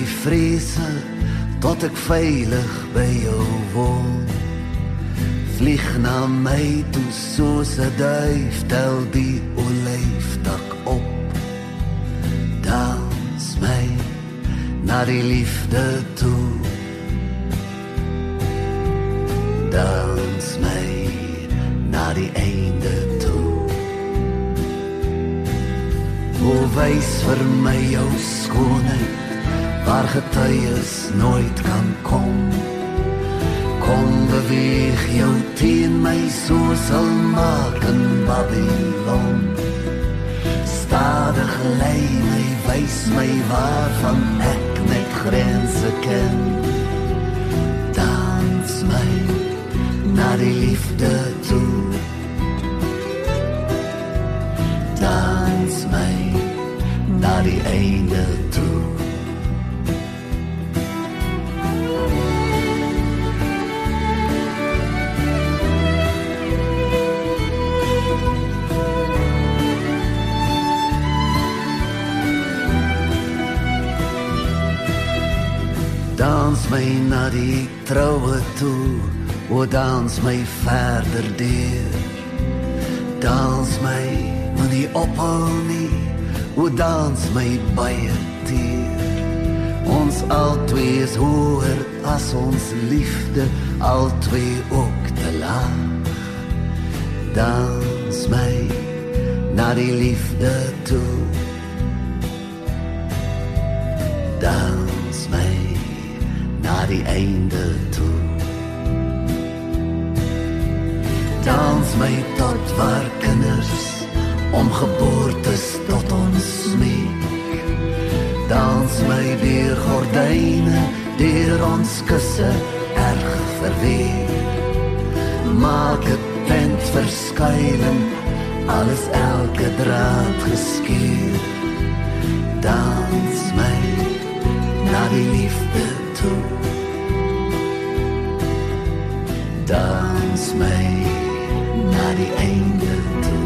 my vrese tot ek veilig by jou woon. Vlieg na my toe soos 'n duif tel die olyfdak op. Dans my na die liefde toe. Dans my na die einde toe. O wys vir my jou skoonheid waar getuies nooit kan kom. Kom beweeg jou teen my soos 'n maak in Babylon. Stadig lei my wys my waarvan ek net grense ken. Dans my na die liefde toe. Dans my na die einde toe. Toe o dans my verder deur. Dans my moenie ophou nie o dans my baie teer. Ons altwee is hoër as ons liefde altwee ook te laag. Dans my na die liefde toe. Dans my na die einde toe. Dans my tot waar kinders om geboortes tot ons smeek. Dans my deur gordyne, deur ons kusse erg verweer. Maak 'n tent verskuiling, alles elke draad geskeur. Dans my na die liefde toe. Dans my na die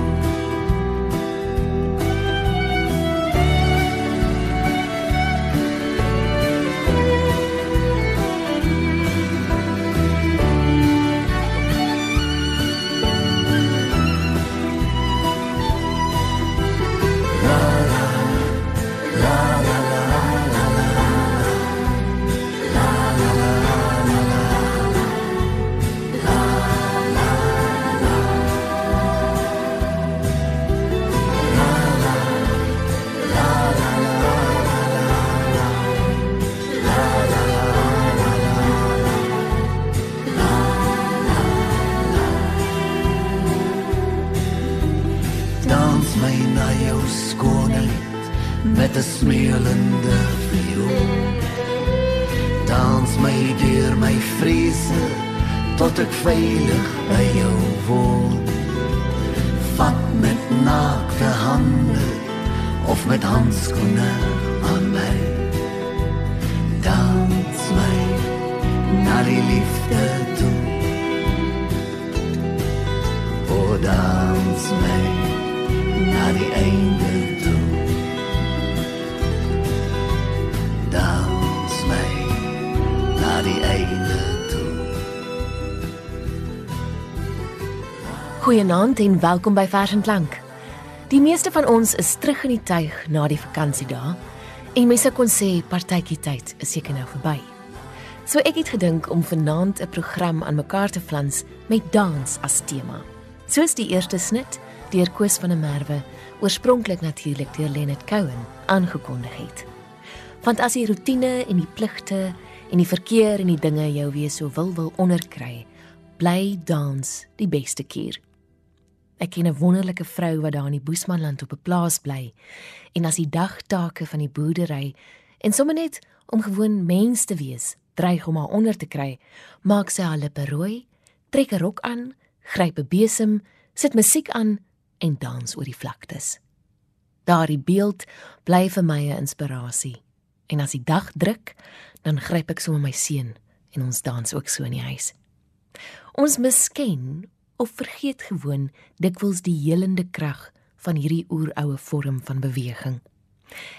Goeienaand en welkom by Vers en Klank. Die meeste van ons is terug in die tuig na die vakansiedae en mense kon sê partytjie tyd is seker nou verby. So ek het gedink om vanaand 'n program aan mekaar te flans met dans as tema. Soos die eerste snit deur Koos van der Merwe, oorspronklik natuurlik deur Lenet Cohen aangekondig het. Want as die rotine en die pligte en die verkeer en die dinge jou weer so wil wil onderkry, bly dans die beste keer. Ek ken 'n wonderlike vrou wat daar in die Boesmanland op 'n plaas bly en as die dagtake van die boerdery en sommer net om gewoon mens te wees, dreig om haar onder te kry, maak sy haar lippe rooi, trek 'n rok aan, gryp 'n besem, sit musiek aan en dans oor die vlaktes. Daardie beeld bly vir my 'n inspirasie. En as die dag druk, dan gryp ek sommer my seun en ons dans ook so in die huis. Ons misken of vergeet gewoon dikwels die helende krag van hierdie oeroue vorm van beweging.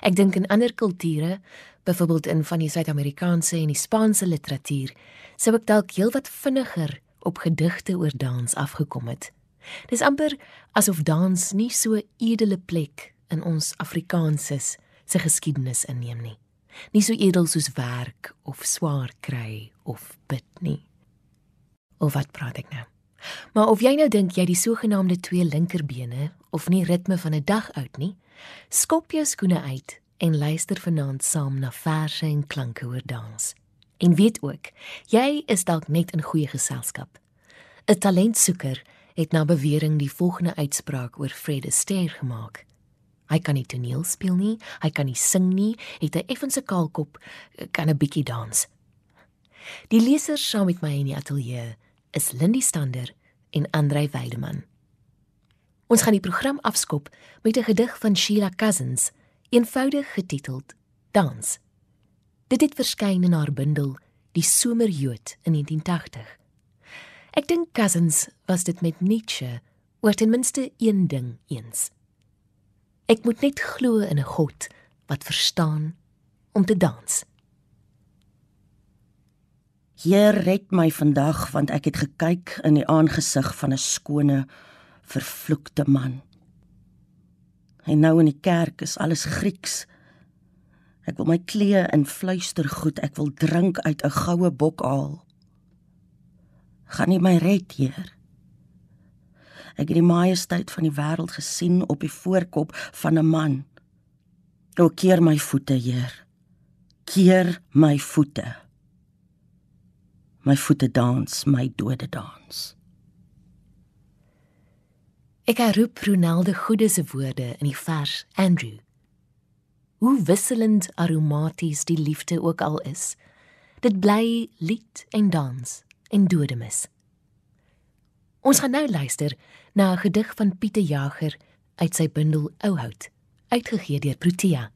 Ek dink in ander kulture, byvoorbeeld in van die Suid-Amerikaanse en die Spaanse literatuur, sou ek dalk heelwat vinniger op gedigte oor dans afgekom het. Dis amper asof dans nie so edele plek in ons Afrikaanses se geskiedenis inneem nie. Nie so edel soos werk of swaar kry of bid nie. Of wat praat ek nou? Maar of jy nou dink jy die sogenaamde twee linkerbene of nie ritme van 'n dag oud nie, skop jou skoene uit en luister vanaand saam na verse en klanke oor dans. En weet ook, jy is dalk net in goeie geselskap. 'n Talentsoeker het na bewering die volgende uitspraak oor Fred Astaire gemaak. Hy kan nie toneel speel nie, hy kan nie sing nie, het 'n effense kaalkop, kan 'n bietjie dans. Die lesers saam met my in die ateljee is Lindy Stander en Andrei Weideman. Ons gaan die program afskop met 'n gedig van Sheila Cousins, eenvoudig getiteld Dans. Dit het verskyn in haar bundel Die Somerjood in 1980. Ek dink Cousins was dit met Nietzsche oor ten minste een ding eens. Ek moet net glo in 'n God wat verstaan om te dans. Heer red my vandag want ek het gekyk in die aangesig van 'n skone vervloekte man. En nou in die kerk is alles Grieks. Ek wil my klee in fluistergoed, ek wil drink uit 'n goue bokaal. Gaan nie my red, Heer. Ek het die majesteit van die wêreld gesien op die voorkop van 'n man. O keer my voete, Heer. Keer my voete my voete dans my dode dans. Ek herroep Ronaldo Goede se woorde in die vers Andrew. Hoe wisselend aromaties die liefde ook al is, dit bly lied en dans en dodemis. Ons gaan nou luister na 'n gedig van Pieter Jager uit sy bundel Ouhout, uitgegee deur Protea.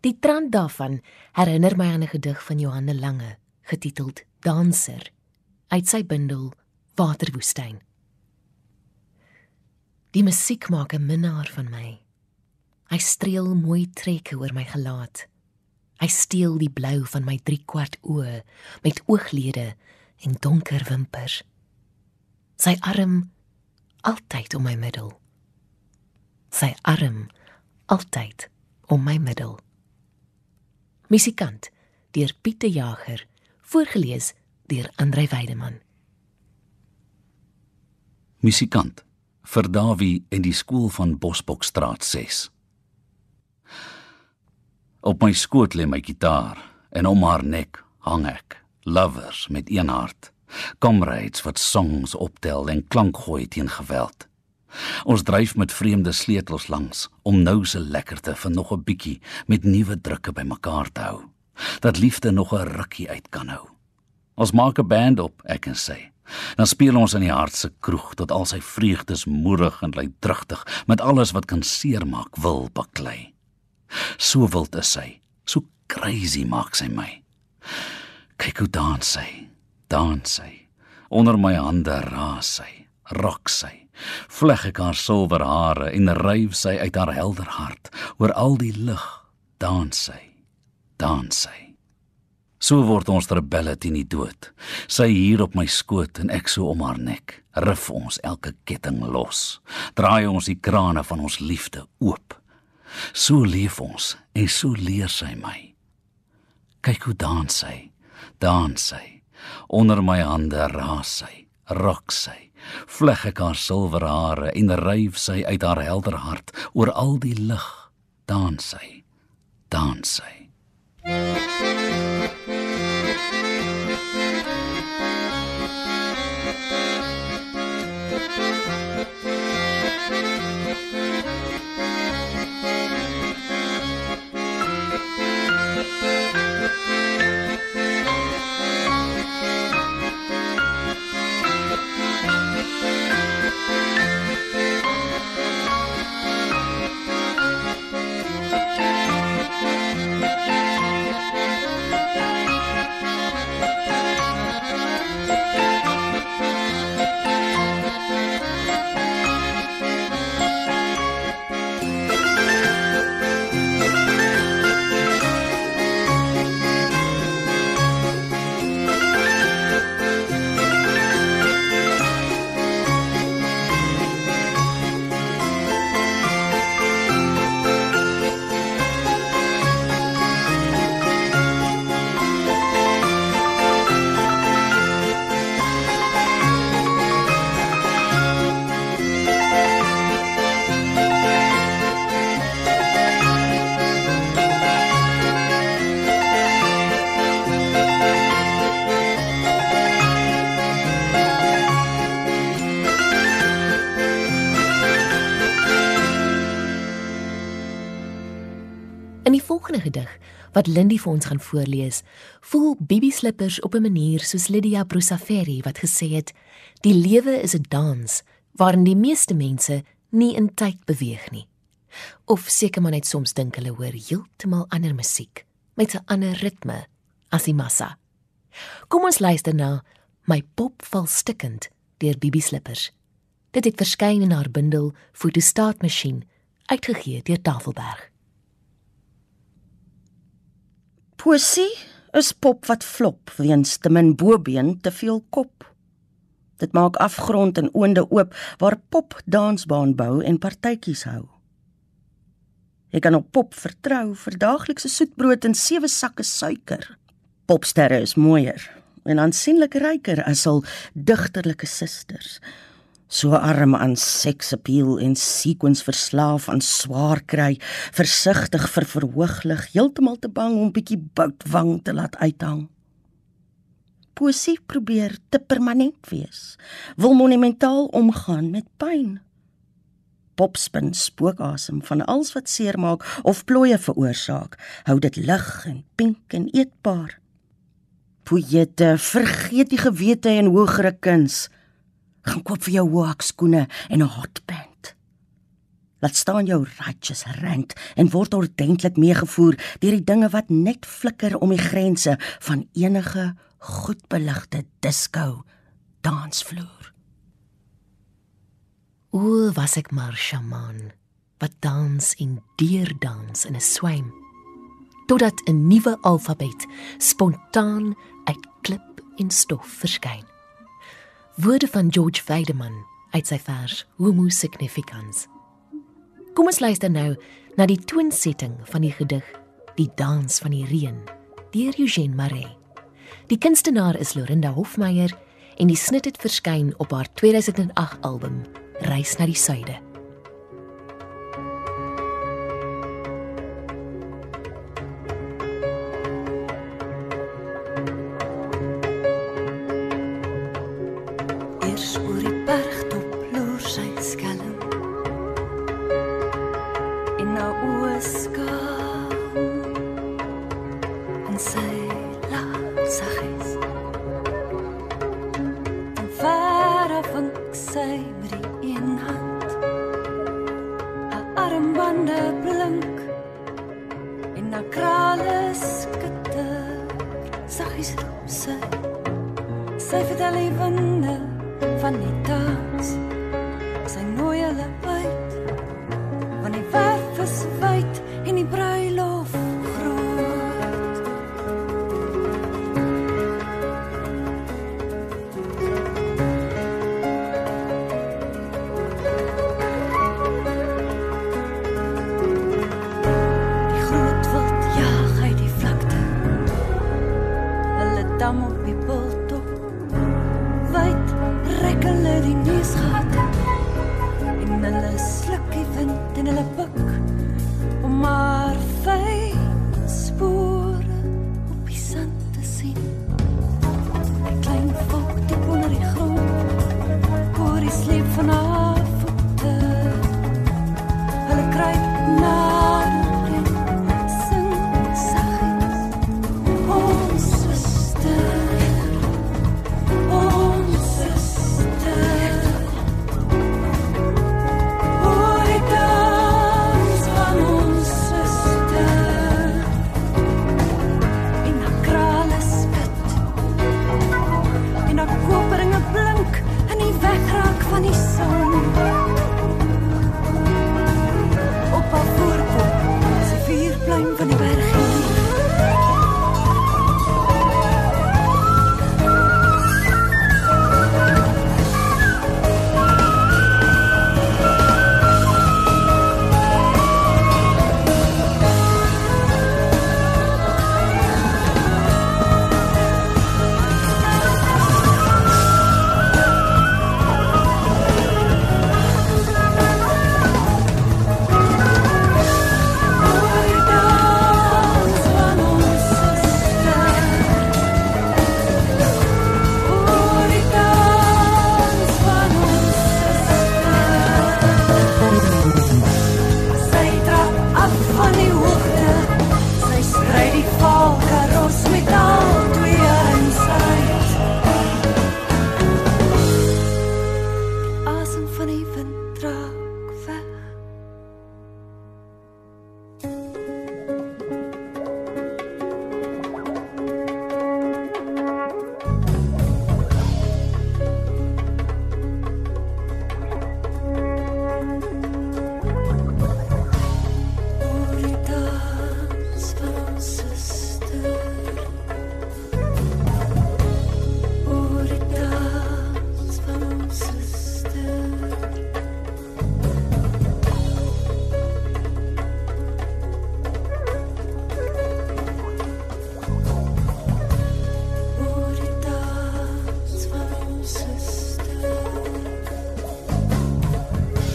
Die trant daarvan herinner my aan 'n gedig van Johanne Lange, getiteld danser uit sy bundel Waterwoestyn. Die musiek maak 'n minnaar van my. Hy streel mooi trekke oor my gelaat. Hy steel die blou van my driekwart oë met ooglede en donker wimpers. Sy arm altyd om my middel. Sy arm altyd om my middel. Musikant deur Pieter Jager voorgeles deur Andrei Weideman. Musikant vir Dawie en die skool van Bosbokstraat 6. Op my skoot lê my gitaar en om haar nek hang ek, lovers met een hart, comrades wat songs optel en klank gooi teen geweld. Ons dryf met vreemde sleutels langs om nou se lekkerte van nog 'n bietjie met nuwe drukke bymekaar te hou dat liefde nog 'n rukkie uit kan hou. Ons maak 'n band op, ek en sy. Dan speel ons in die hart se kroeg tot al sy vreugdes moerig en luidrugtig met alles wat kan seermaak wil baklei. So wild is sy, so crazy maak sy my. Kyk hoe dans sy, dans sy. Onder my hande raas sy, rok sy. Vleg ek haar silwer hare en ryf sy uit haar helder hart oor al die lig, dans sy dans sy. So word ons rebelle teen die dood. Sy hier op my skoot en ek so om haar nek. Rif ons elke ketting los. Draai ons die krane van ons liefde oop. So leef ons en so leer sy my. Kyk hoe dans sy. Dans sy. Onder my hande raas sy. Rok sy. Vleg ek haar silwer hare en ryf sy uit haar helder hart oor al die lig. Dans sy. Dans sy. Wat Lindy vir ons gaan voorlees, voel Bibi Slippers op 'n manier soos Lydia Brusaferi wat gesê het: "Die lewe is 'n dans waarin die meeste mense nie in tyd beweeg nie." Of seker maar net soms dink hulle hoor heeltemal ander musiek met 'n ander ritme as die massa. Kom ons luister na My pop val stikkend deur Bibi Slippers. Dit het verskyn in haar bundel Fotostaatmasjien uitgegee deur Tafelberg. Poesie is pop wat flop weens te min bobeen te veel kop. Dit maak afgrond en oonde oop waar pop dansbaan bou en partytjies hou. Ek kan op pop vertrou vir daaglikse soetbrood en sewe sakke suiker. Popsterre is mooier en aansienlik ryker as al digterlike susters. So arm aan seksappeal en sequence verslaaf aan swaar kry, versigtig vir verhooglig, heeltemal te bang om bietjie boutwang te laat uithang. Poesie probeer te permanent wees, wil monumentaal omgaan met pyn popspin spookasem van alles wat seermaak of plooie veroorsaak, hou dit lig en pink en eetbaar. Poete, vergeet die gewete en hogere kuns. Gaan koop vir jou hoekskoene en 'n hotpant. Laat staan jou righteous rant en word ordentlik meegevoer deur die dinge wat net flikker om die grense van enige goedbeligte disco dansvloer. O, was ek maar shaman wat dans en deur dans in 'n swym totdat 'n nuwe alfabet spontaan uit klip en stof verskyn. Woorde van George Weideman uit sy vers Homo significans. Kom ons luister nou na die toonsetting van die gedig Die dans van die reën deur Eugene Maree. Die kunstenaar is Lorinda Hofmeyer en die snit het verskyn op haar 2008 album reis na die suide.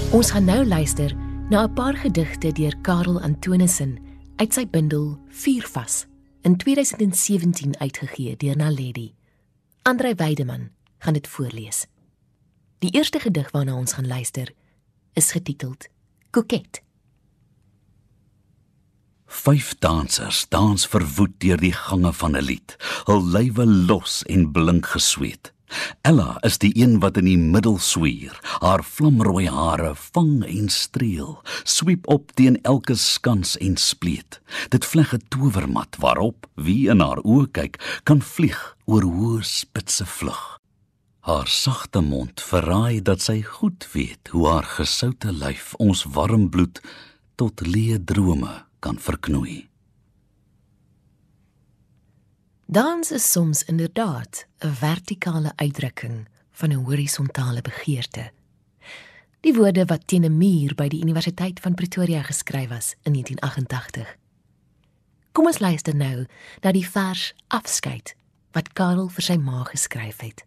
Ons gaan nou luister na 'n paar gedigte deur Karel Antonissen uit sy bundel Vuurvas in 2017 uitgegee deur Naledi. Andrei Weideman gaan dit voorlees. Die eerste gedig waarna ons gaan luister is getiteld Koket. Vyf dansers dans verwoed deur die gange van 'n lied, hul lywe los en blink gesweet. Ella is die een wat in die middel swier, haar vlamrooi hare vang en streel, sweep op teen elke skans en spleet. Dit vleg 'n towermat waarop wie in haar oë kyk, kan vlieg oor hoë spitse vlug. Haar sagte mond verraai dat sy goed weet hoe haar gesoute lyf ons warm bloed tot leë drome kan verknoei. Dans is soms inderdaad 'n vertikale uitdrukking van 'n horisontale begeerte. Die woorde wat teen 'n muur by die Universiteit van Pretoria geskryf was in 1988. Kom ons luister nou na die vers Afskeid wat Karel vir sy ma geskryf het.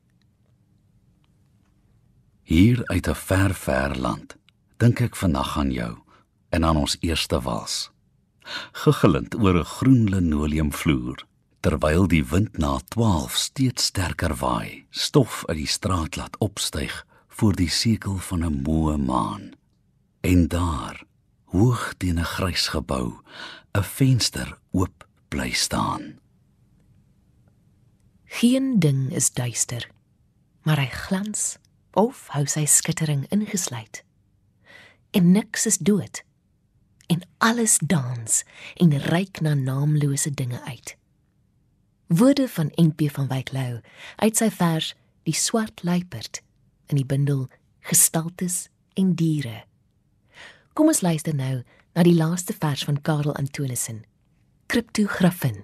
Hier uit 'n ver ver land dink ek vannag aan jou en aan ons eerste wals. Gegillend oor 'n groen linoleumvloer terwyl die wind na 12 steeds sterker waai, stof uit die straat laat opstyg voor die sekel van 'n moe maan. En daar, hoog teen 'n grys gebou, 'n venster oop bly staan. Geen ding is duister, maar hy glans of hou sy skittering ingesluit. En niks is dood. En alles dans en reik na naamlose dinge uit. Woorde van NP van Wyk Lou uit sy vers Die swart luiperd in die bundel Gestaltes en diere. Kom ons luister nou na die laaste vers van Karel Antonissen. Kryptografin.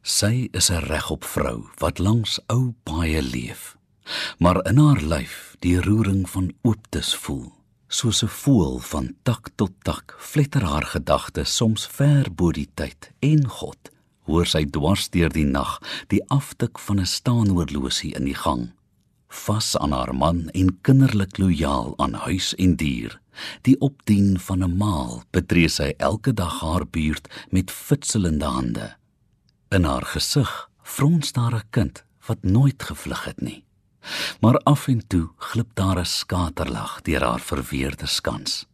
Sy is 'n regop vrou wat langs ou paaie leef, maar in haar lyf die roering van ooptes voel. Soos 'n voël van tak tot tak fletter haar gedagtes soms ver bo die tyd en God. Hoor sy dwars deur die nag die aftik van 'n staanoorlosie in die gang. Vas aan haar man en kinderlik lojaal aan huis en dier. Die opdien van 'n maal betree sy elke dag haar buurt met fitselende hande. In haar gesig frons daar 'n kind wat nooit gevlug het nie. Maar af en toe glip daar 'n skaterlag deur haar verweerde skans.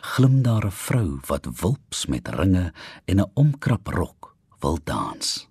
Glim daar 'n vrou wat wulps met ringe en 'n omkrap rok wil dans.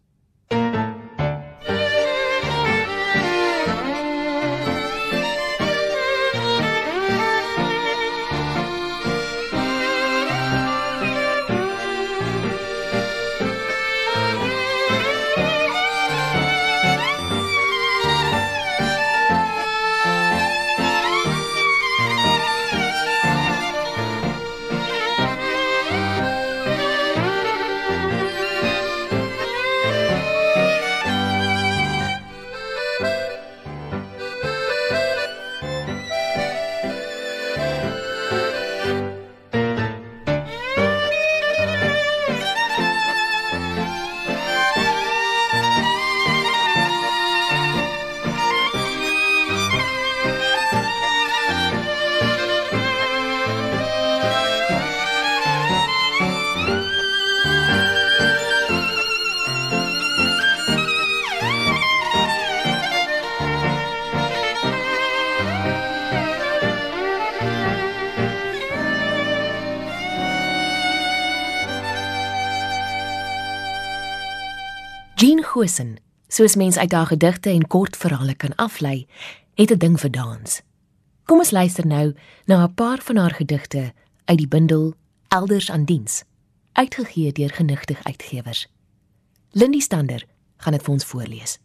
Gosen, soos mense uit haar gedigte en kortverhale kan aflei, het 'n ding vir dans. Kom ons luister nou na 'n paar van haar gedigte uit die bundel Elders aan diens, uitgegee deur Genigtig Uitgewers. Lindie Stander gaan dit vir ons voorlees.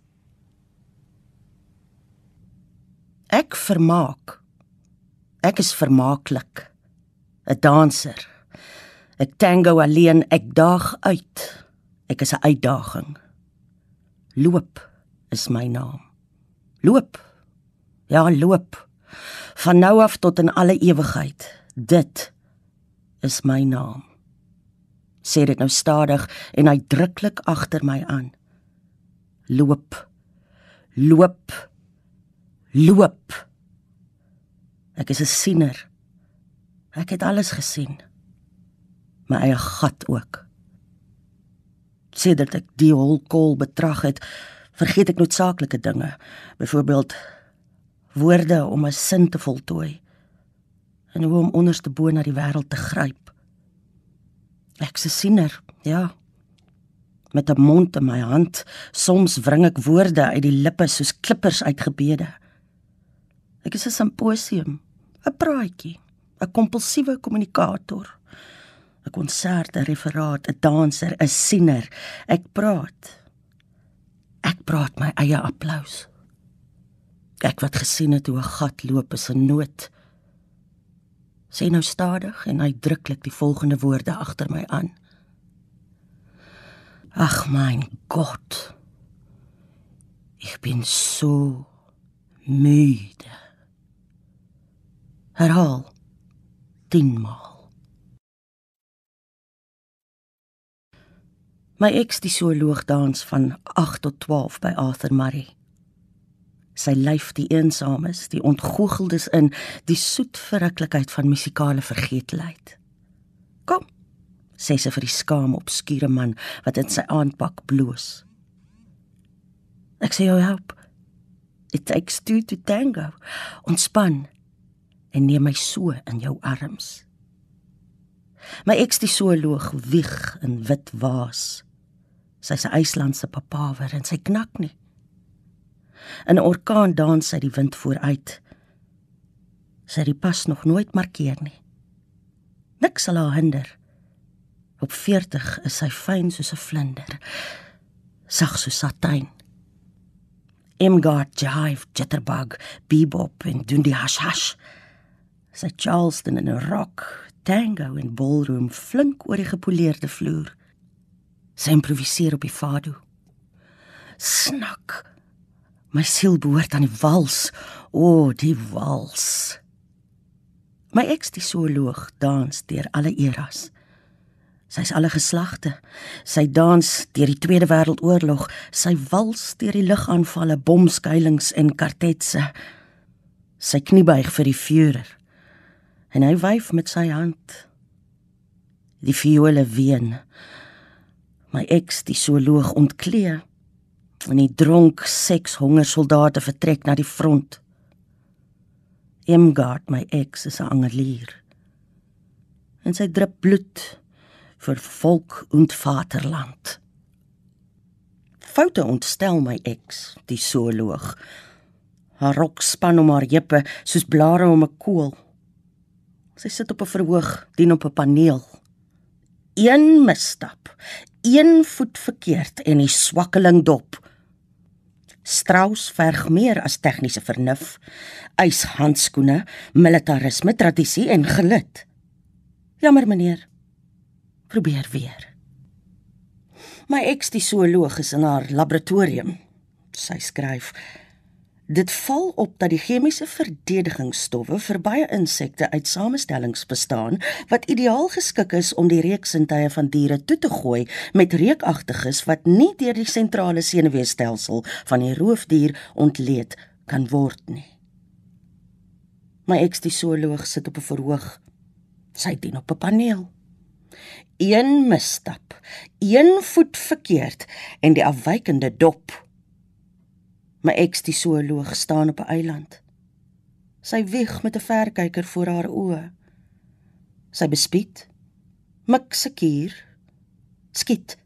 Ek vermaak. Ek is vermaaklik. 'n Danser. Ek tango alleen, ek daag uit. Ek is 'n uitdaging. Loop is my naam. Loop. Ja, loop. Van nou af tot in alle ewigheid. Dit is my naam. Sê dit nou stadig en uitdruklik agter my aan. Loop. Loop. Loop. Ek is 'n siener. Ek het alles gesien. My eie gat ook. Sedert ek die holkol betrag het, vergeet ek noodsaaklike dinge, byvoorbeeld woorde om 'n sin te voltooi en hoe om onderste bo na die wêreld te gryp. Ek se siener, ja. Met 'n mond in my hand, soms wring ek woorde uit die lippe soos klippers uit gebede. Ek is 'n simposium, 'n praatjie, 'n kompulsiewe kommunikator. 'n konsert, 'n referaat, 'n danser, 'n siener. Ek praat. Ek praat my eie applous. Ek wat gesien het hoe 'n gat loop is 'n noot. Sê nou stadig en uitdruklik die volgende woorde agter my aan. Ach mein Gott. Ich bin so müde. Herhaal. 10 maal. My eks die zooloog dans van 8 tot 12 by Arthur Murray. Sy lyf die eensames, die ontgoocheldes in die soet verruklikheid van musikale vergeetlikheid. Kom, sê sy vir die skaam obskure man wat in sy aandpak bloos. Ek sê jou help. It takes two to tango. Ontspan en neem my so in jou arms. My eks die zooloog wieg in wit waas. Sy's 'n IJslandse papawer en sy knak nie. In 'n orkaan dans sy die wind vooruit. Sy die pas nog nooit markeer nie. Niks sal haar hinder. Op 40 is sy fyn soos 'n vlinder. Sag soos satijn. Imgard jive jitterbug bebop en doen die hash hash. Sy Charleston in 'n rock, tango en ballroom flink oor die gepoleerde vloer. Sy improviseer op die fado. Snak. My siel behoort aan die wals. O, oh, die wals. My eks die zooloog dans deur alle eras. Sy's alle geslagte. Sy dans deur die Tweede Wêreldoorlog. Sy wals deur die lugaanvalle, bomskuilings en kartetse. Sy kniebuig vir die Führer. En hy wyf met sy hand. Die viole ween. My eks die zooloog ontklee en die dronk seks honger soldate vertrek na die front. Emgard, my ex, is 'n angelier. En sy drup bloed vir volk en vaderland. Foute ontstel my ex, die zooloog. Haar rok span om haar heupe soos blare om 'n koel. Sy sit op 'n verhoog, dien op 'n paneel. Een misstap, een voet verkeerd en die swakkeling dop. Strauss verg meer as tegniese vernuf, yshandskoene, militarisme, tradisie en gelid. Jammer meneer. Probeer weer. My eks die zooloog is in haar laboratorium. Sy skryf Dit val op dat die chemiese verdedigingsstowwe vir baie insekte uit samestellings bestaan wat ideaal geskik is om die reuksintuie van diere toe te gooi met reukagtiges wat nie deur die sentrale senuweestelsel van die roofdier ontleed kan word nie. My ekstisooloog sit op 'n verhoog. Sy dien op 'n paneel. Een misstap, een voet verkeerd en die afwykende dop My eks die zooloog staan op 'n eiland. Sy wieg met 'n verkyker voor haar oë. Sy bespied. Mik seker. Skiet.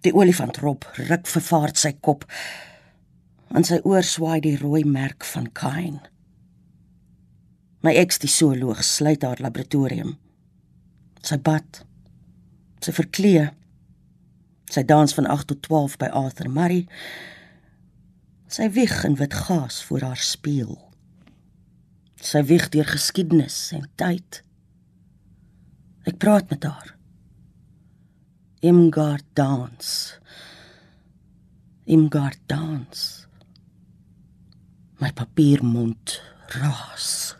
Die olifant rob ruk vervaard sy kop. En sy oor swaai die rooi merk van Kain. My eks die zooloog sluit haar laboratorium. Sy bad. Sy verklee. Sy dans van 8 tot 12 by Arthur Murray Sy wieg in wit gaas voor haar spieël. Sy wieg deur geskiedenis en tyd. Ek praat met haar. Imgard dance. Imgard dance. My papiermond raas.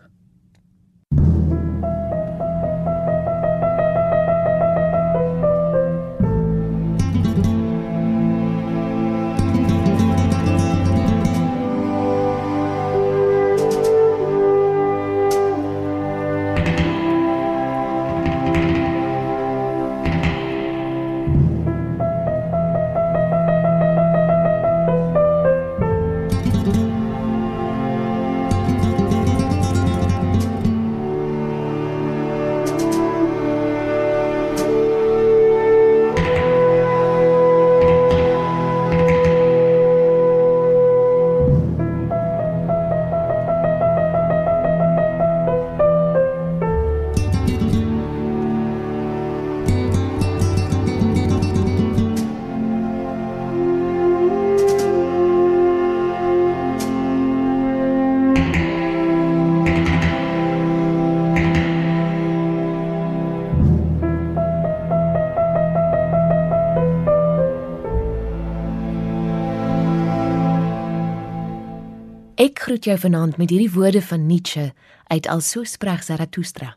Groet jou vanaand met hierdie woorde van Nietzsche uit Also spreg Zarathustra.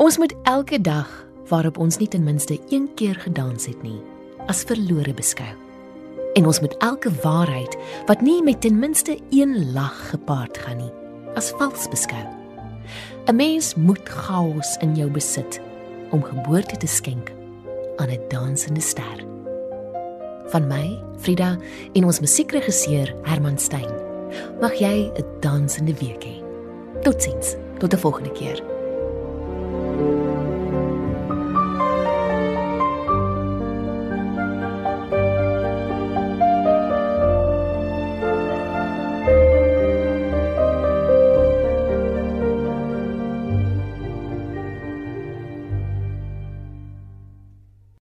Ons moet elke dag waarop ons nie ten minste een keer gedans het nie, as verlore beskou. En ons moet elke waarheid wat nie met ten minste een lag gepaard gaan nie, as vals beskou. 'n Mens moet chaos in jou besit om geboorte te skenk aan 'n dansende ster. Van my, Frida en ons musiekregisseur Herman Stein. Mag jy 'n dansende week hê. Totsiens, tot 'n volgende keer.